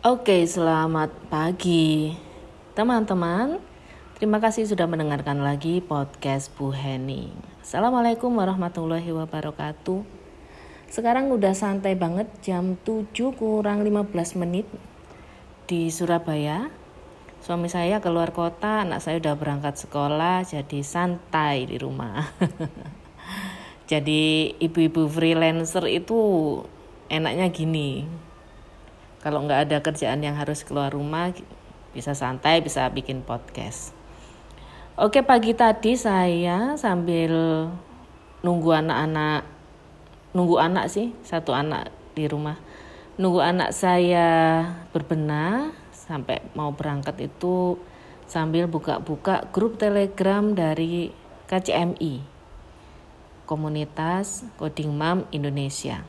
Oke, selamat pagi teman-teman. Terima kasih sudah mendengarkan lagi podcast Bu Henning. Assalamualaikum warahmatullahi wabarakatuh. Sekarang udah santai banget jam 7 kurang 15 menit di Surabaya. Suami saya keluar kota, anak saya udah berangkat sekolah, jadi santai di rumah. jadi ibu-ibu freelancer itu enaknya gini, kalau nggak ada kerjaan yang harus keluar rumah bisa santai bisa bikin podcast. Oke pagi tadi saya sambil nunggu anak-anak nunggu anak sih satu anak di rumah. Nunggu anak saya berbenah sampai mau berangkat itu sambil buka-buka grup telegram dari KCMI komunitas Coding Mom Indonesia.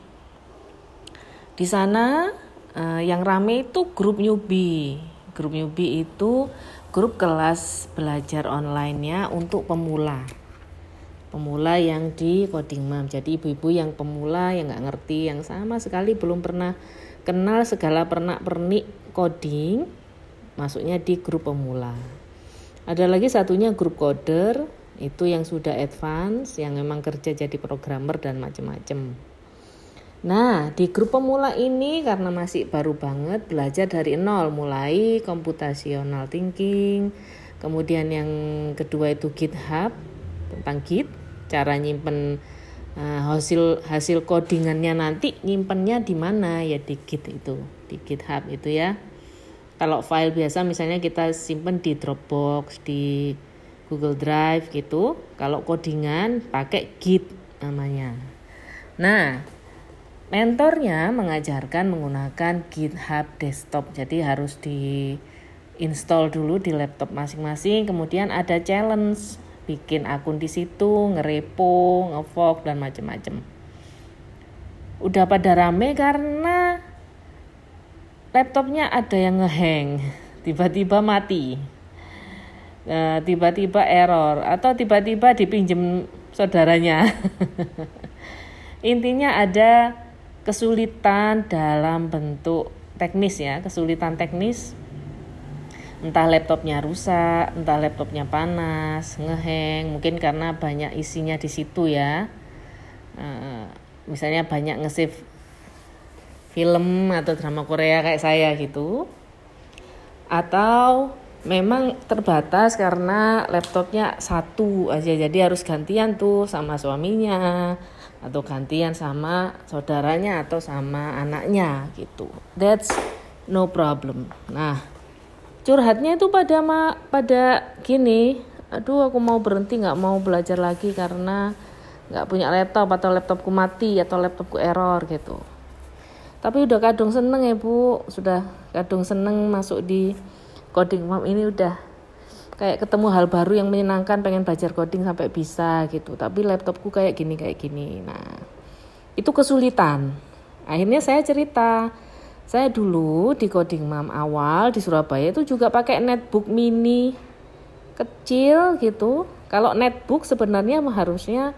Di sana uh, yang rame itu grup newbie grup newbie itu grup kelas belajar online-nya untuk pemula. Pemula yang di coding mom jadi ibu-ibu yang pemula yang nggak ngerti yang sama sekali belum pernah kenal segala pernak pernik coding masuknya di grup pemula. Ada lagi satunya grup coder itu yang sudah advance yang memang kerja jadi programmer dan macam-macam Nah, di grup pemula ini karena masih baru banget belajar dari nol, mulai computational thinking, kemudian yang kedua itu GitHub tentang Git, cara nyimpen uh, hasil hasil codingannya nanti nyimpennya di mana? Ya di Git itu, di GitHub itu ya. Kalau file biasa misalnya kita simpen di Dropbox, di Google Drive gitu. Kalau codingan pakai Git namanya. Nah, Mentornya mengajarkan menggunakan GitHub Desktop, jadi harus di install dulu di laptop masing-masing. Kemudian ada challenge, bikin akun di situ, ngerepo, ngefork dan macam-macam. Udah pada rame karena laptopnya ada yang ngehang, tiba-tiba mati, eh, tiba-tiba error, atau tiba-tiba dipinjem saudaranya. Intinya ada kesulitan dalam bentuk teknis ya, kesulitan teknis entah laptopnya rusak, entah laptopnya panas, ngeheng, mungkin karena banyak isinya di situ ya. Uh, misalnya banyak nge-save film atau drama Korea kayak saya gitu. Atau memang terbatas karena laptopnya satu aja jadi harus gantian tuh sama suaminya atau gantian sama saudaranya atau sama anaknya gitu. That's no problem. Nah, curhatnya itu pada ma pada gini, aduh aku mau berhenti nggak mau belajar lagi karena nggak punya laptop atau laptopku mati atau laptopku error gitu. Tapi udah kadung seneng ya bu, sudah kadung seneng masuk di coding. Mom ini udah kayak ketemu hal baru yang menyenangkan pengen belajar coding sampai bisa gitu. Tapi laptopku kayak gini kayak gini. Nah itu kesulitan. Akhirnya saya cerita saya dulu di coding mam awal di Surabaya itu juga pakai netbook mini kecil gitu. Kalau netbook sebenarnya harusnya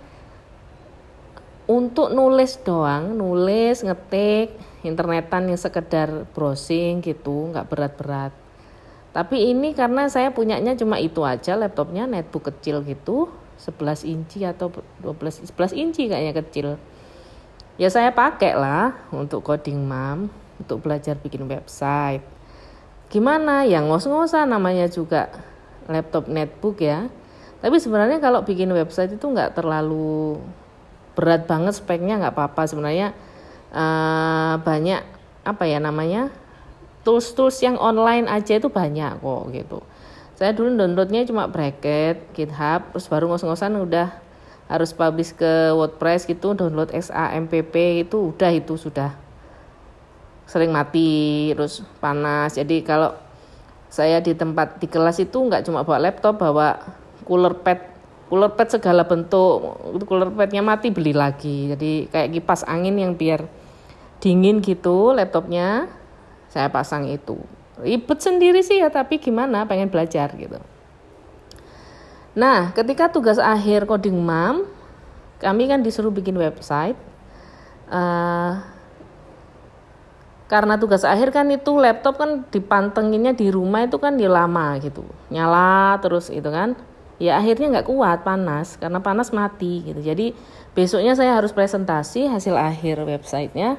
untuk nulis doang nulis ngetik internetan yang sekedar browsing gitu nggak berat-berat tapi ini karena saya punyanya cuma itu aja laptopnya netbook kecil gitu 11 inci atau 12 11 inci kayaknya kecil. Ya saya pakai lah untuk coding mam untuk belajar bikin website. Gimana? Yang ngos-ngosan namanya juga laptop netbook ya. Tapi sebenarnya kalau bikin website itu nggak terlalu berat banget speknya nggak apa-apa. Sebenarnya uh, banyak apa ya namanya tools-tools yang online aja itu banyak kok gitu. Saya dulu downloadnya cuma bracket github terus baru ngos-ngosan udah harus publish ke wordpress gitu download XAMPP itu udah itu sudah sering mati terus panas. Jadi kalau saya di tempat di kelas itu nggak cuma bawa laptop bawa cooler pad cooler pad segala bentuk cooler padnya mati beli lagi. Jadi kayak kipas angin yang biar dingin gitu laptopnya saya pasang itu. Ribet sendiri sih ya tapi gimana pengen belajar gitu. Nah ketika tugas akhir coding mam kami kan disuruh bikin website uh, karena tugas akhir kan itu laptop kan dipantenginnya di rumah itu kan dia lama gitu. Nyala terus itu kan. Ya akhirnya nggak kuat panas karena panas mati gitu. Jadi besoknya saya harus presentasi hasil akhir websitenya.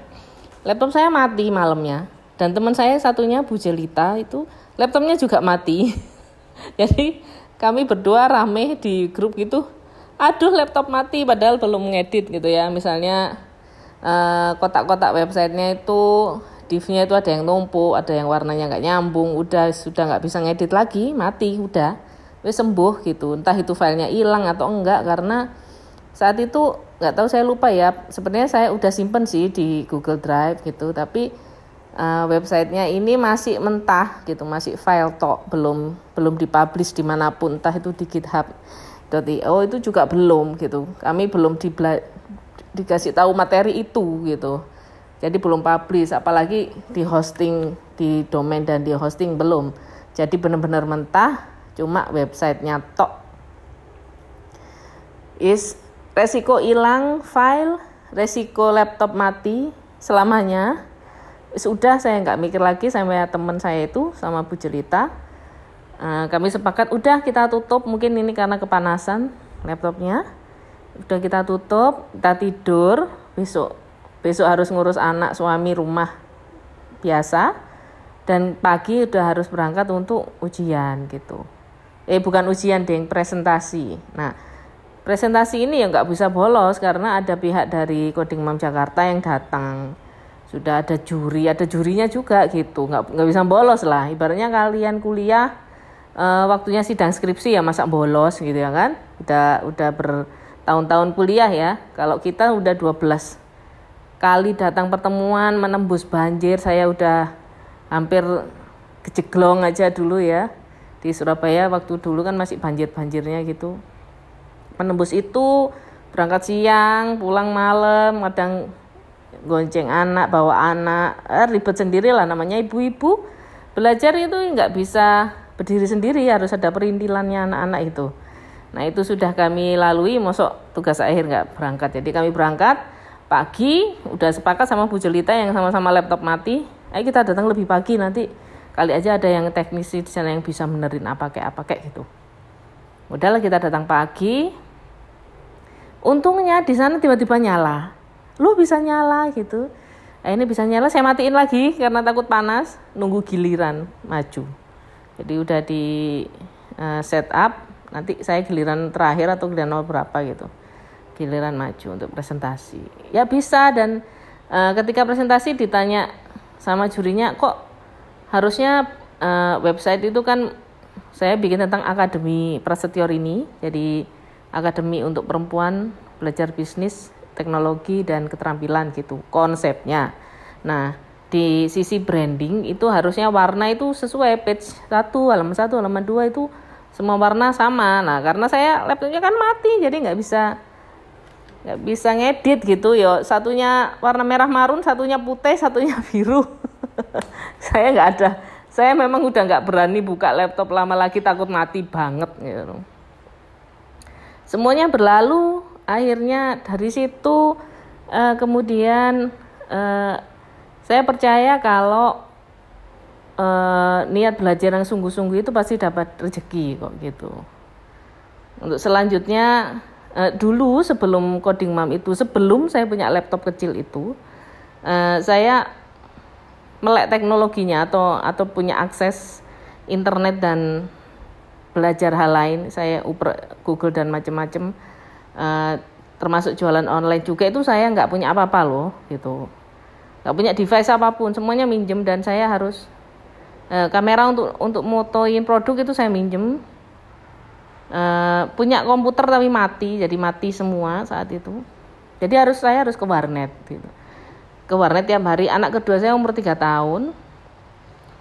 Laptop saya mati malamnya dan teman saya satunya Bu Jelita itu laptopnya juga mati. Jadi kami berdua rame di grup gitu. Aduh laptop mati padahal belum ngedit gitu ya. Misalnya eh, kotak-kotak uh, websitenya itu divnya itu ada yang numpuk ada yang warnanya nggak nyambung udah sudah nggak bisa ngedit lagi mati udah. Wes sembuh gitu. Entah itu filenya hilang atau enggak karena saat itu nggak tahu saya lupa ya. Sebenarnya saya udah simpen sih di Google Drive gitu tapi uh, websitenya ini masih mentah gitu masih file tok belum belum dipublish di mana pun entah itu di GitHub oh itu juga belum gitu kami belum dibela dikasih tahu materi itu gitu jadi belum publish, apalagi di hosting di domain dan di hosting belum. Jadi benar-benar mentah, cuma websitenya tok. Is resiko hilang file, resiko laptop mati selamanya. Sudah saya nggak mikir lagi sama teman saya itu sama Bu Jelita. Uh, kami sepakat udah kita tutup. Mungkin ini karena kepanasan laptopnya. Udah kita tutup, kita tidur. Besok besok harus ngurus anak suami rumah biasa. Dan pagi udah harus berangkat untuk ujian gitu. Eh bukan ujian deh presentasi. Nah presentasi ini ya nggak bisa bolos karena ada pihak dari Coding Mam Jakarta yang datang sudah ada juri ada jurinya juga gitu. Nggak nggak bisa bolos lah. Ibaratnya kalian kuliah e, waktunya sidang skripsi ya masa bolos gitu ya kan? Udah udah bertahun-tahun kuliah ya. Kalau kita udah 12 kali datang pertemuan menembus banjir saya udah hampir kejeglong aja dulu ya. Di Surabaya waktu dulu kan masih banjir-banjirnya gitu. Menembus itu berangkat siang pulang malam kadang gonceng anak bawa anak. Eh, ribet sendiri lah namanya ibu-ibu. Belajar itu nggak bisa berdiri sendiri harus ada perintilannya anak-anak itu. Nah itu sudah kami lalui mosok tugas akhir nggak berangkat. Jadi kami berangkat pagi udah sepakat sama Bu Jelita yang sama-sama laptop mati. Ayo kita datang lebih pagi nanti. Kali aja ada yang teknisi di sana yang bisa benerin apa kayak apa kayak gitu. Udahlah kita datang pagi. Untungnya di sana tiba-tiba nyala lu bisa nyala gitu. Nah, ini bisa nyala saya matiin lagi karena takut panas nunggu giliran maju. Jadi udah di uh, set nanti saya giliran terakhir atau giliran nomor berapa gitu. Giliran maju untuk presentasi. Ya bisa dan uh, ketika presentasi ditanya sama jurinya kok harusnya uh, website itu kan saya bikin tentang akademi Prasetyo ini jadi akademi untuk perempuan belajar bisnis teknologi dan keterampilan gitu konsepnya. Nah di sisi branding itu harusnya warna itu sesuai page satu halaman satu halaman dua itu semua warna sama. Nah karena saya laptopnya kan mati jadi nggak bisa nggak bisa ngedit gitu. Ya satunya warna merah marun satunya putih satunya biru. Saya nggak ada saya memang udah nggak berani buka laptop lama lagi takut mati banget gitu. Semuanya berlalu akhirnya dari situ uh, kemudian uh, saya percaya kalau uh, niat belajar yang sungguh-sungguh itu pasti dapat rezeki kok gitu. Untuk selanjutnya uh, dulu sebelum coding mam itu sebelum saya punya laptop kecil itu uh, saya melek teknologinya atau atau punya akses internet dan belajar hal lain. Saya uper Google dan macam-macam uh, termasuk jualan online juga itu saya nggak punya apa-apa loh gitu. Nggak punya device apa pun semuanya minjem dan saya harus uh, kamera untuk untuk motoin produk itu saya minjem. Uh, punya komputer tapi mati jadi mati semua saat itu. Jadi harus saya harus ke warnet gitu. Ke warnet tiap hari. Anak kedua saya umur 3 tahun.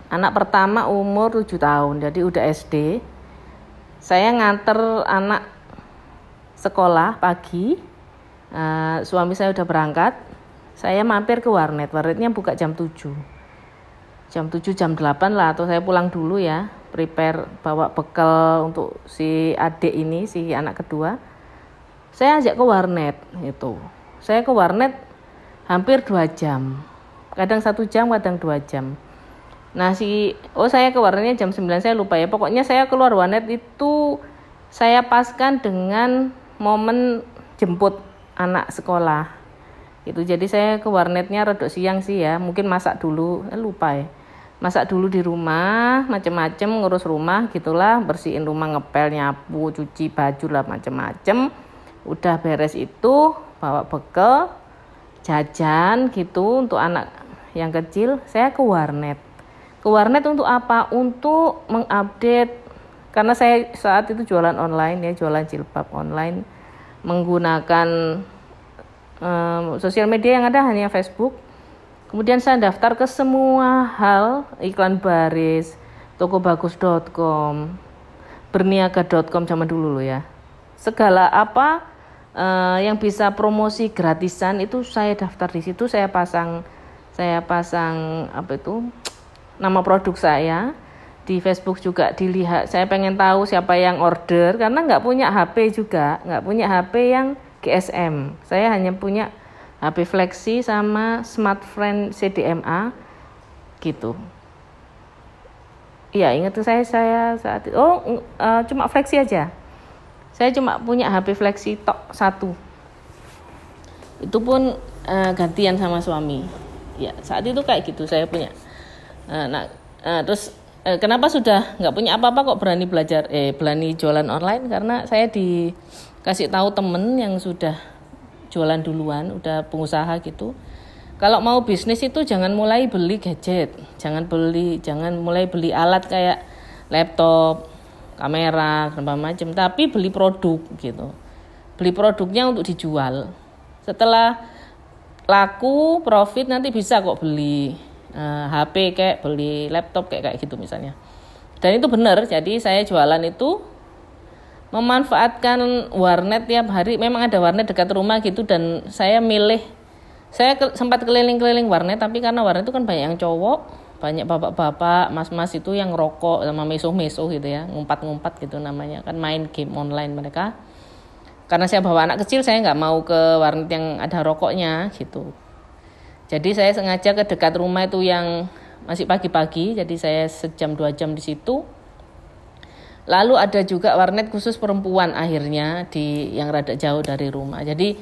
Anak pertama umur 7 tahun jadi udah SD saya nganter anak sekolah pagi. Uh, suami saya udah berangkat. Saya mampir ke warnet. Warnetnya buka jam 7 jam 7 jam 8 lah. Atau saya pulang dulu ya. Prepare bawa bekal untuk si adik ini si anak kedua. Saya ajak ke warnet itu saya ke warnet hampir dua jam. Kadang satu jam kadang dua jam. Nah si oh saya ke warnetnya jam 9 saya lupa ya. Pokoknya saya keluar warnet itu saya paskan dengan momen jemput anak sekolah. Itu jadi saya ke warnetnya redok siang sih ya. Mungkin masak dulu. Eh, lupa ya. Masak dulu di rumah macem-macem ngurus rumah gitulah. Bersihin rumah ngepel nyapu cuci baju lah macem-macem. Udah beres itu bawa bekal jajan gitu untuk anak yang kecil. Saya ke warnet. Ke warnet untuk apa? Untuk mengupdate karena saya saat itu jualan online ya jualan jilbab online menggunakan um, sosial media yang ada hanya Facebook Kemudian saya daftar ke semua hal iklan baris, tokobagus.com, berniaga.com zaman dulu loh ya. Segala apa uh, yang bisa promosi gratisan itu saya daftar di situ, saya pasang saya pasang apa itu nama produk saya di Facebook juga dilihat. Saya pengen tahu siapa yang order karena nggak punya HP juga, nggak punya HP yang GSM. Saya hanya punya HP Flexi sama Smartfriend CDMA gitu. Iya, ingat saya saya saat itu. Oh, uh, cuma Flexi aja. Saya cuma punya HP Flexi tok satu. Itu pun uh, gantian sama suami. Ya, saat itu kayak gitu saya punya. Uh, nah, uh, terus uh, kenapa sudah nggak punya apa-apa kok berani belajar eh berani jualan online karena saya dikasih tahu temen yang sudah jualan duluan, udah pengusaha gitu. Kalau mau bisnis itu jangan mulai beli gadget, jangan beli, jangan mulai beli alat kayak laptop, kamera, dan macam, tapi beli produk gitu. Beli produknya untuk dijual. Setelah laku, profit nanti bisa kok beli uh, eh, HP kayak beli laptop kayak kayak gitu misalnya. Dan itu benar, jadi saya jualan itu memanfaatkan warnet tiap hari. Memang ada warnet dekat rumah gitu dan saya milih saya ke, sempat keliling-keliling warnet tapi karena warnet itu kan banyak yang cowok banyak bapak-bapak mas-mas itu yang rokok sama meso-meso gitu ya ngumpat-ngumpat gitu namanya kan main game online mereka. Karena saya bawa anak kecil saya nggak mau ke warnet yang ada rokoknya gitu jadi saya sengaja ke dekat rumah itu yang masih pagi-pagi jadi saya sejam dua jam di situ Lalu ada juga warnet khusus perempuan akhirnya di yang rada jauh dari rumah. Jadi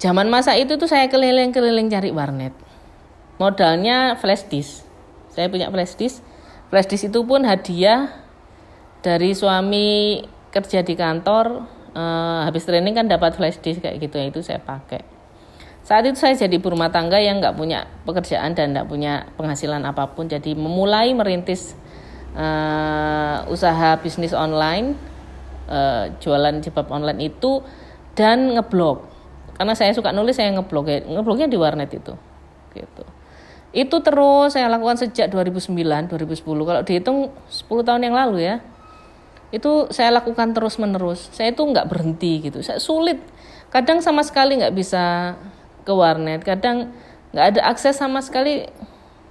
zaman masa itu tuh saya keliling-keliling cari warnet. Modalnya flash disk. Saya punya flash disk. Flash disk itu pun hadiah dari suami kerja di kantor. Eh, habis training kan dapat flash disk kayak gitu ya itu saya pakai. Saat itu saya jadi rumah tangga yang nggak punya pekerjaan dan nggak punya penghasilan apa pun. Jadi memulai merintis uh, usaha bisnis online uh, jualan jilbab online itu dan ngeblog. Karena saya suka nulis saya ngeblog. Ya ngeblognya di warnet itu gitu. Itu terus saya lakukan sejak 2009 2010 kalau dihitung 10 tahun yang lalu ya itu saya lakukan terus menerus saya itu nggak berhenti gitu. Saya sulit. Kadang sama sekali nggak bisa ke warnet. Kadang nggak ada akses sama sekali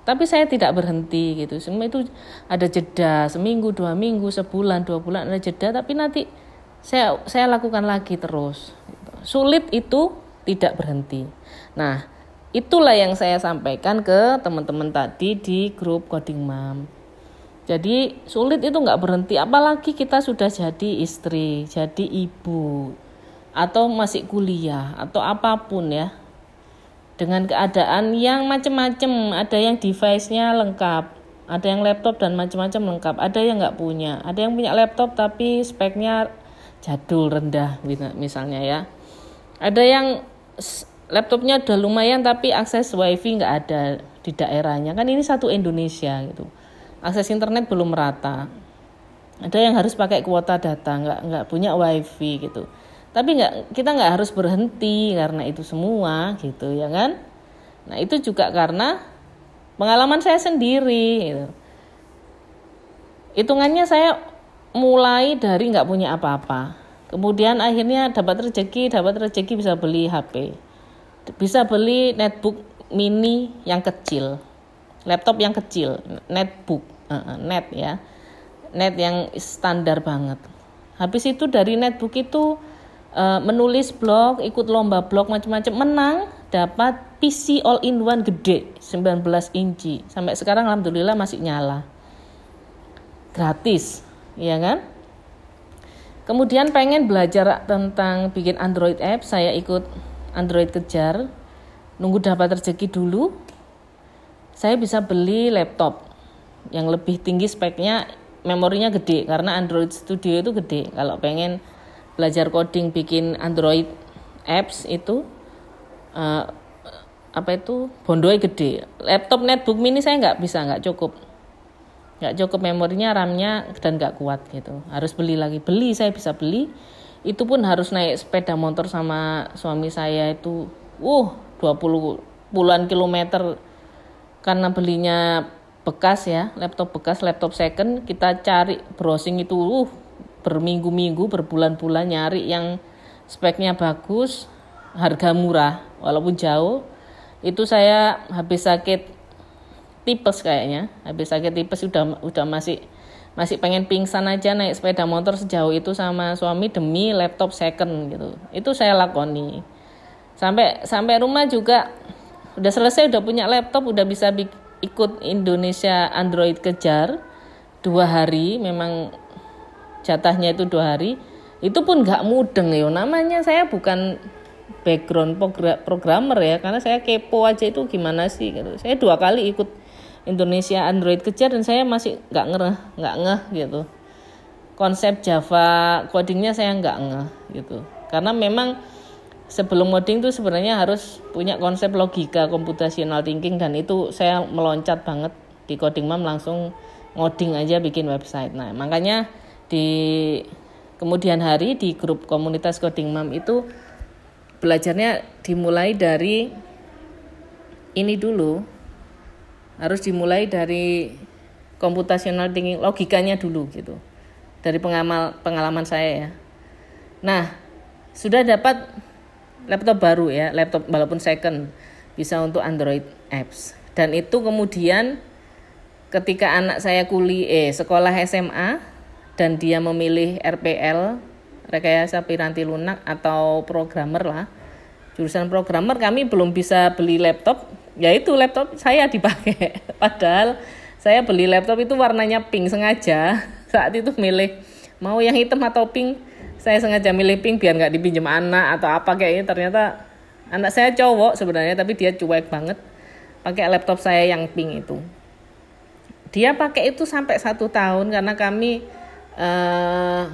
tapi saya tidak berhenti gitu. Semua itu ada jeda seminggu dua minggu sebulan dua bulan ada jeda tapi nanti saya saya lakukan lagi terus. Sulit itu tidak berhenti. Nah itulah yang saya sampaikan ke teman-teman tadi di grup coding mom jadi sulit itu nggak berhenti apalagi kita sudah jadi istri jadi ibu atau masih kuliah atau apa pun ya dengan keadaan yang macam-macam ada yang device-nya lengkap ada yang laptop dan macam-macam lengkap. Ada yang nggak punya. Ada yang punya laptop tapi speknya jadul rendah misalnya ya. Ada yang laptopnya udah lumayan tapi akses wifi nggak ada di daerahnya. Kan ini satu Indonesia gitu. Akses internet belum merata. Ada yang harus pakai kuota data nggak nggak punya wifi gitu tapi nggak kita nggak harus berhenti karena itu semua gitu ya kan? Nah itu juga karena pengalaman saya sendiri gitu. hitungannya saya mulai dari nggak punya apa-apa. Kemudian akhirnya dapat rezeki dapat rezeki bisa beli HP bisa beli netbook mini yang kecil laptop yang kecil netbook net ya. Net yang standar banget. Habis itu dari netbook itu uh, menulis blog, ikut lomba blog macam-macam, menang dapat PC all in one gede 19 inci. Sampai sekarang alhamdulillah masih nyala. Gratis ya kan? Kemudian pengen belajar tentang bikin Android app saya ikut Android kejar. Nunggu dapat rezeki dulu saya bisa beli laptop. Yang lebih tinggi speknya memorinya gede karena Android Studio itu gede. Kalau pengen belajar coding bikin Android apps itu uh, apa itu bondoy gede. Laptop netbook mini saya nggak bisa nggak cukup. Nggak cukup memorinya RAM-nya dan nggak kuat gitu. Harus beli lagi. Beli saya bisa beli. Itu pun harus naik sepeda motor sama suami saya itu uh 20 puluhan kilometer. Karena belinya bekas ya laptop bekas laptop second kita cari browsing itu uh berminggu-minggu berbulan-bulan nyari yang speknya bagus harga murah. Walaupun jauh itu saya habis sakit tipes kayaknya. Habis sakit tipes udah udah masih masih pengen pingsan aja naik sepeda motor sejauh itu sama suami demi laptop second gitu. Itu saya lakoni. Sampai sampai rumah juga udah selesai udah punya laptop udah bisa ikut Indonesia Android kejar dua hari. Memang jatahnya itu dua hari itu pun nggak mudeng ya namanya saya bukan background programmer ya karena saya kepo aja itu gimana sih gitu. Saya dua kali ikut Indonesia Android kejar dan saya masih nggak ngeh nggak ngeh gitu. Konsep Java codingnya saya nggak ngeh gitu. Karena memang sebelum coding tuh sebenarnya harus punya konsep logika computational thinking dan itu saya meloncat banget di coding mam. Langsung ngoding aja bikin website. Nah makanya di kemudian hari di grup komunitas coding mam itu belajarnya dimulai dari ini dulu. Harus dimulai dari computational thinking logikanya dulu gitu. Dari pengamal pengalaman saya ya. Nah sudah dapat laptop baru ya laptop walaupun second bisa untuk Android apps. Dan itu kemudian ketika anak saya kuliah eh, sekolah SMA dan dia memilih RPL rekayasa piranti lunak atau programmer lah. Jurusan programmer kami belum bisa beli laptop. Ya itu laptop saya dipakai. Padahal saya beli laptop itu warnanya pink sengaja. Saat itu milih mau yang hitam atau pink. Saya sengaja milih pink biar nggak dipinjam anak atau apa kayaknya. Ternyata anak saya cowok sebenarnya tapi dia cuek banget. Pakai laptop saya yang pink itu. Dia pakai itu sampai satu tahun karena kami uh,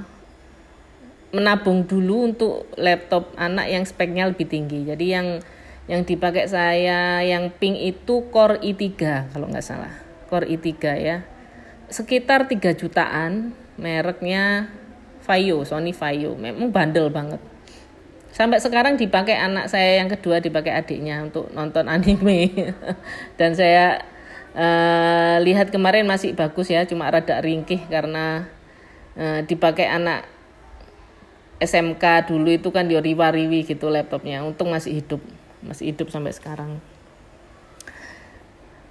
menabung dulu untuk laptop anak yang speknya lebih tinggi. Jadi yang yang dipakai saya yang pink itu Core i3 kalau nggak salah. Core i3 ya. Sekitar 3 jutaan mereknya Vaio, Sony Vaio. Memang bandel banget. Sampai sekarang dipakai anak saya yang kedua dipakai adiknya untuk nonton anime. Dan saya uh, lihat kemarin masih bagus ya, cuma rada ringkih karena dipakai anak SMK dulu itu kan dia riwa-riwi gitu laptopnya. Untung masih hidup masih hidup sampai sekarang.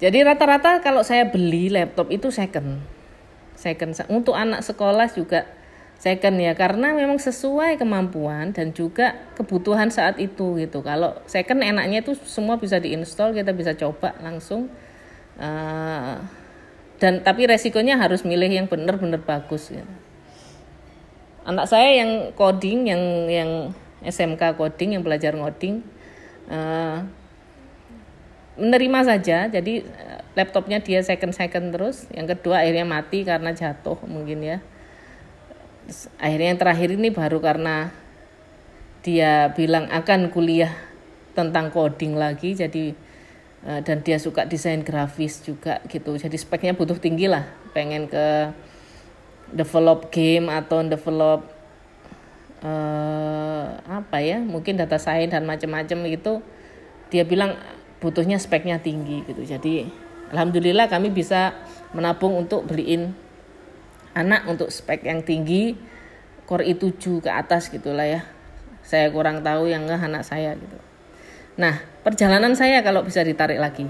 Jadi rata-rata kalau saya beli laptop itu second. Second untuk anak sekolah juga second ya karena memang sesuai kemampuan dan juga kebutuhan saat itu gitu. Kalau second enaknya itu semua bisa diinstal kita bisa coba langsung uh, dan tapi resikonya harus milih yang benar-benar bagus ya anak saya yang coding yang yang SMK coding yang belajar ngoding uh, menerima saja. Jadi eh, laptopnya dia second second terus. Yang kedua akhirnya mati karena jatuh mungkin ya. Terus, akhirnya yang terakhir ini baru karena dia bilang akan kuliah tentang coding lagi. Jadi uh, dan dia suka desain grafis juga gitu. Jadi speknya butuh tinggi lah. Pengen ke develop game atau develop uh, apa ya mungkin data science dan macam-macam itu dia bilang butuhnya speknya tinggi gitu. Jadi alhamdulillah kami bisa menabung untuk beliin anak untuk spek yang tinggi core i7 ke atas gitulah ya. Saya kurang tahu yang nggak anak saya gitu. Nah perjalanan saya kalau bisa ditarik lagi.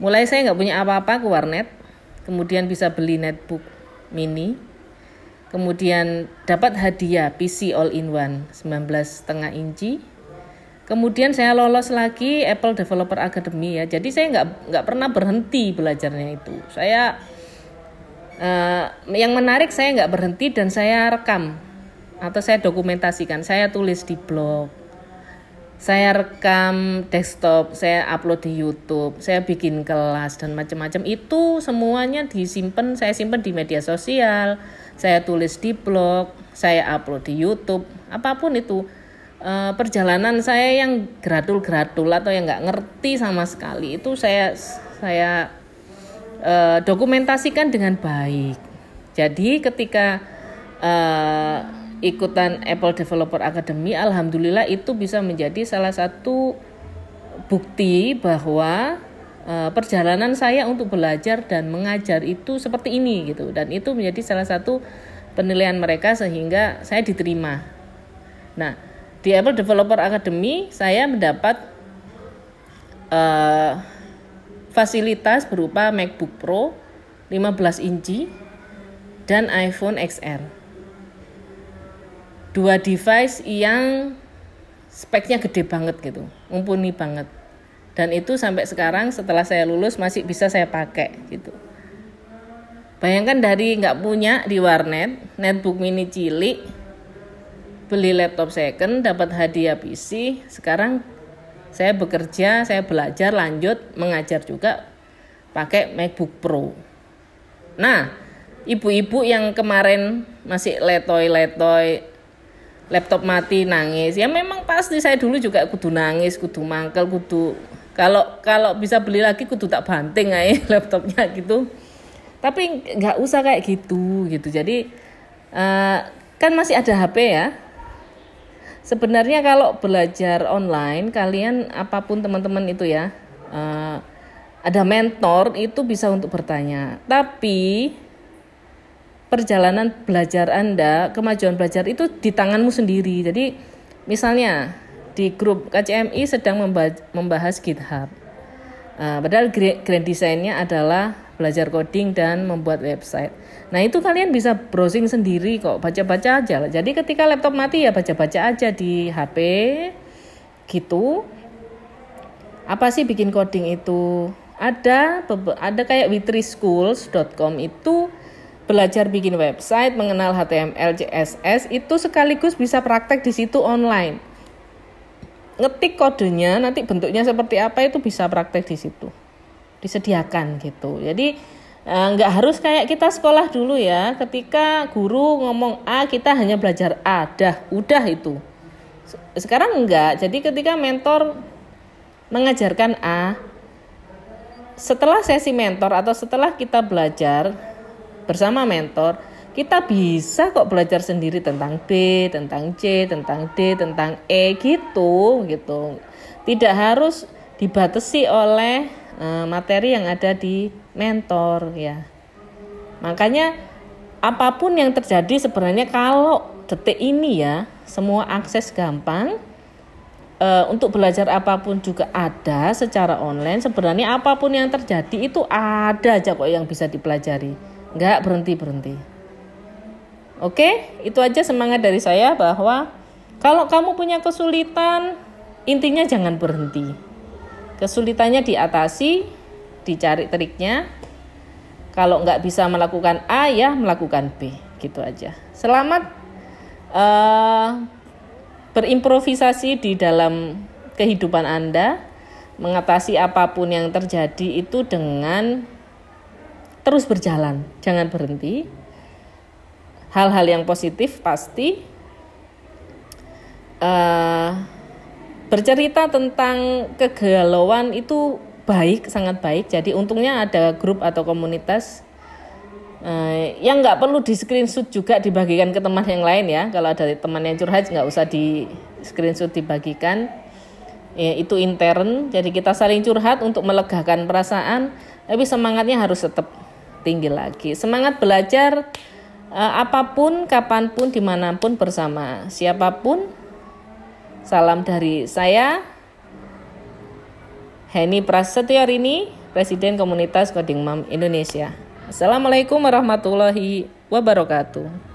Mulai saya nggak punya apa-apa ke warnet kemudian bisa beli netbook mini Kemudian dapat hadiah PC all in one 19,5 inci. kemudian saya lolos lagi Apple Developer Academy ya. Jadi saya nggak nggak pernah berhenti belajarnya itu. Saya uh, yang menarik saya nggak berhenti dan saya rekam. Atau saya dokumentasikan. Saya tulis di blog. Saya rekam desktop, saya upload di YouTube, saya bikin kelas dan macam-macam. Itu semuanya disimpan, saya simpan di media sosial, saya tulis di blog, saya upload di YouTube, apa pun itu e, perjalanan saya yang gradul-gradul atau yang nggak ngerti sama sekali itu saya saya e, dokumentasikan dengan baik. Jadi ketika e, ikutan Apple Developer Academy, alhamdulillah itu bisa menjadi salah satu bukti bahwa perjalanan saya untuk belajar dan mengajar itu seperti ini gitu dan itu menjadi salah satu penilaian mereka sehingga saya diterima. Nah, di Apple Developer Academy saya mendapat uh, fasilitas berupa MacBook Pro 15 inci dan iPhone XR dua device yang speknya gede banget gitu, mumpuni banget. Dan itu sampai sekarang setelah saya lulus masih bisa saya pakai gitu. Bayangkan dari nggak punya di warnet, netbook mini cilik, beli laptop second, dapat hadiah PC, sekarang saya bekerja, saya belajar lanjut mengajar juga pakai MacBook Pro. Nah, ibu-ibu yang kemarin masih letoy-letoy laptop mati nangis ya memang pasti saya dulu juga kudu nangis kudu mangkel kudu kalau kalau bisa beli lagi kudu tak banting aja laptopnya gitu. Tapi nggak usah kayak gitu gitu. Jadi uh, kan masih ada HP ya. Sebenarnya kalau belajar online kalian apa pun teman-teman itu ya uh, ada mentor itu bisa untuk bertanya. Tapi perjalanan belajar Anda, kemajuan belajar itu di tanganmu sendiri. Jadi misalnya di grup KCMI sedang membahas GitHub. Uh, padahal grand desainnya adalah belajar coding dan membuat website. Nah itu kalian bisa browsing sendiri kok, baca-baca aja. Jadi ketika laptop mati ya baca-baca aja di HP gitu. Apa sih bikin coding itu? Ada ada kayak witrischools.com itu belajar bikin website, mengenal HTML, CSS itu sekaligus bisa praktek di situ online. Ngetik kodenya, nanti bentuknya seperti apa itu bisa praktek di situ. Disediakan gitu. Jadi eh, nggak harus kayak kita sekolah dulu ya. Ketika guru ngomong A, kita hanya belajar A, dah, udah itu. Sekarang enggak. Jadi ketika mentor mengajarkan A, setelah sesi mentor atau setelah kita belajar bersama mentor, kita bisa kok belajar sendiri tentang B, tentang C, tentang D, tentang E gitu gitu. Tidak harus dibatasi oleh uh, materi yang ada di mentor ya. Makanya apa pun yang terjadi sebenarnya kalau detik ini ya semua akses gampang uh, untuk belajar apa pun juga ada secara online sebenarnya apa pun yang terjadi itu ada aja kok yang bisa dipelajari nggak berhenti berhenti oke itu aja semangat dari saya bahwa kalau kamu punya kesulitan intinya jangan berhenti. Kesulitannya diatasi dicari triknya. Kalau nggak bisa melakukan A ya melakukan B gitu aja. Selamat uh, berimprovisasi di dalam kehidupan Anda. Mengatasi apa pun yang terjadi itu dengan terus berjalan, jangan berhenti. Hal-hal yang positif pasti uh, bercerita tentang kegalauan itu baik, sangat baik. Jadi untungnya ada grup atau komunitas uh, yang nggak perlu di screenshot juga dibagikan ke teman yang lain ya. Kalau ada teman yang curhat nggak usah di screenshot dibagikan. Ya, itu intern, jadi kita saling curhat untuk melegakan perasaan, tapi semangatnya harus tetap tinggi lagi. Semangat belajar apa pun, kapan pun, di mana pun bersama siapa pun. Salam dari saya, Heni Prasetyo ini, Presiden Komunitas Coding Mam Indonesia. Assalamualaikum warahmatullahi wabarakatuh.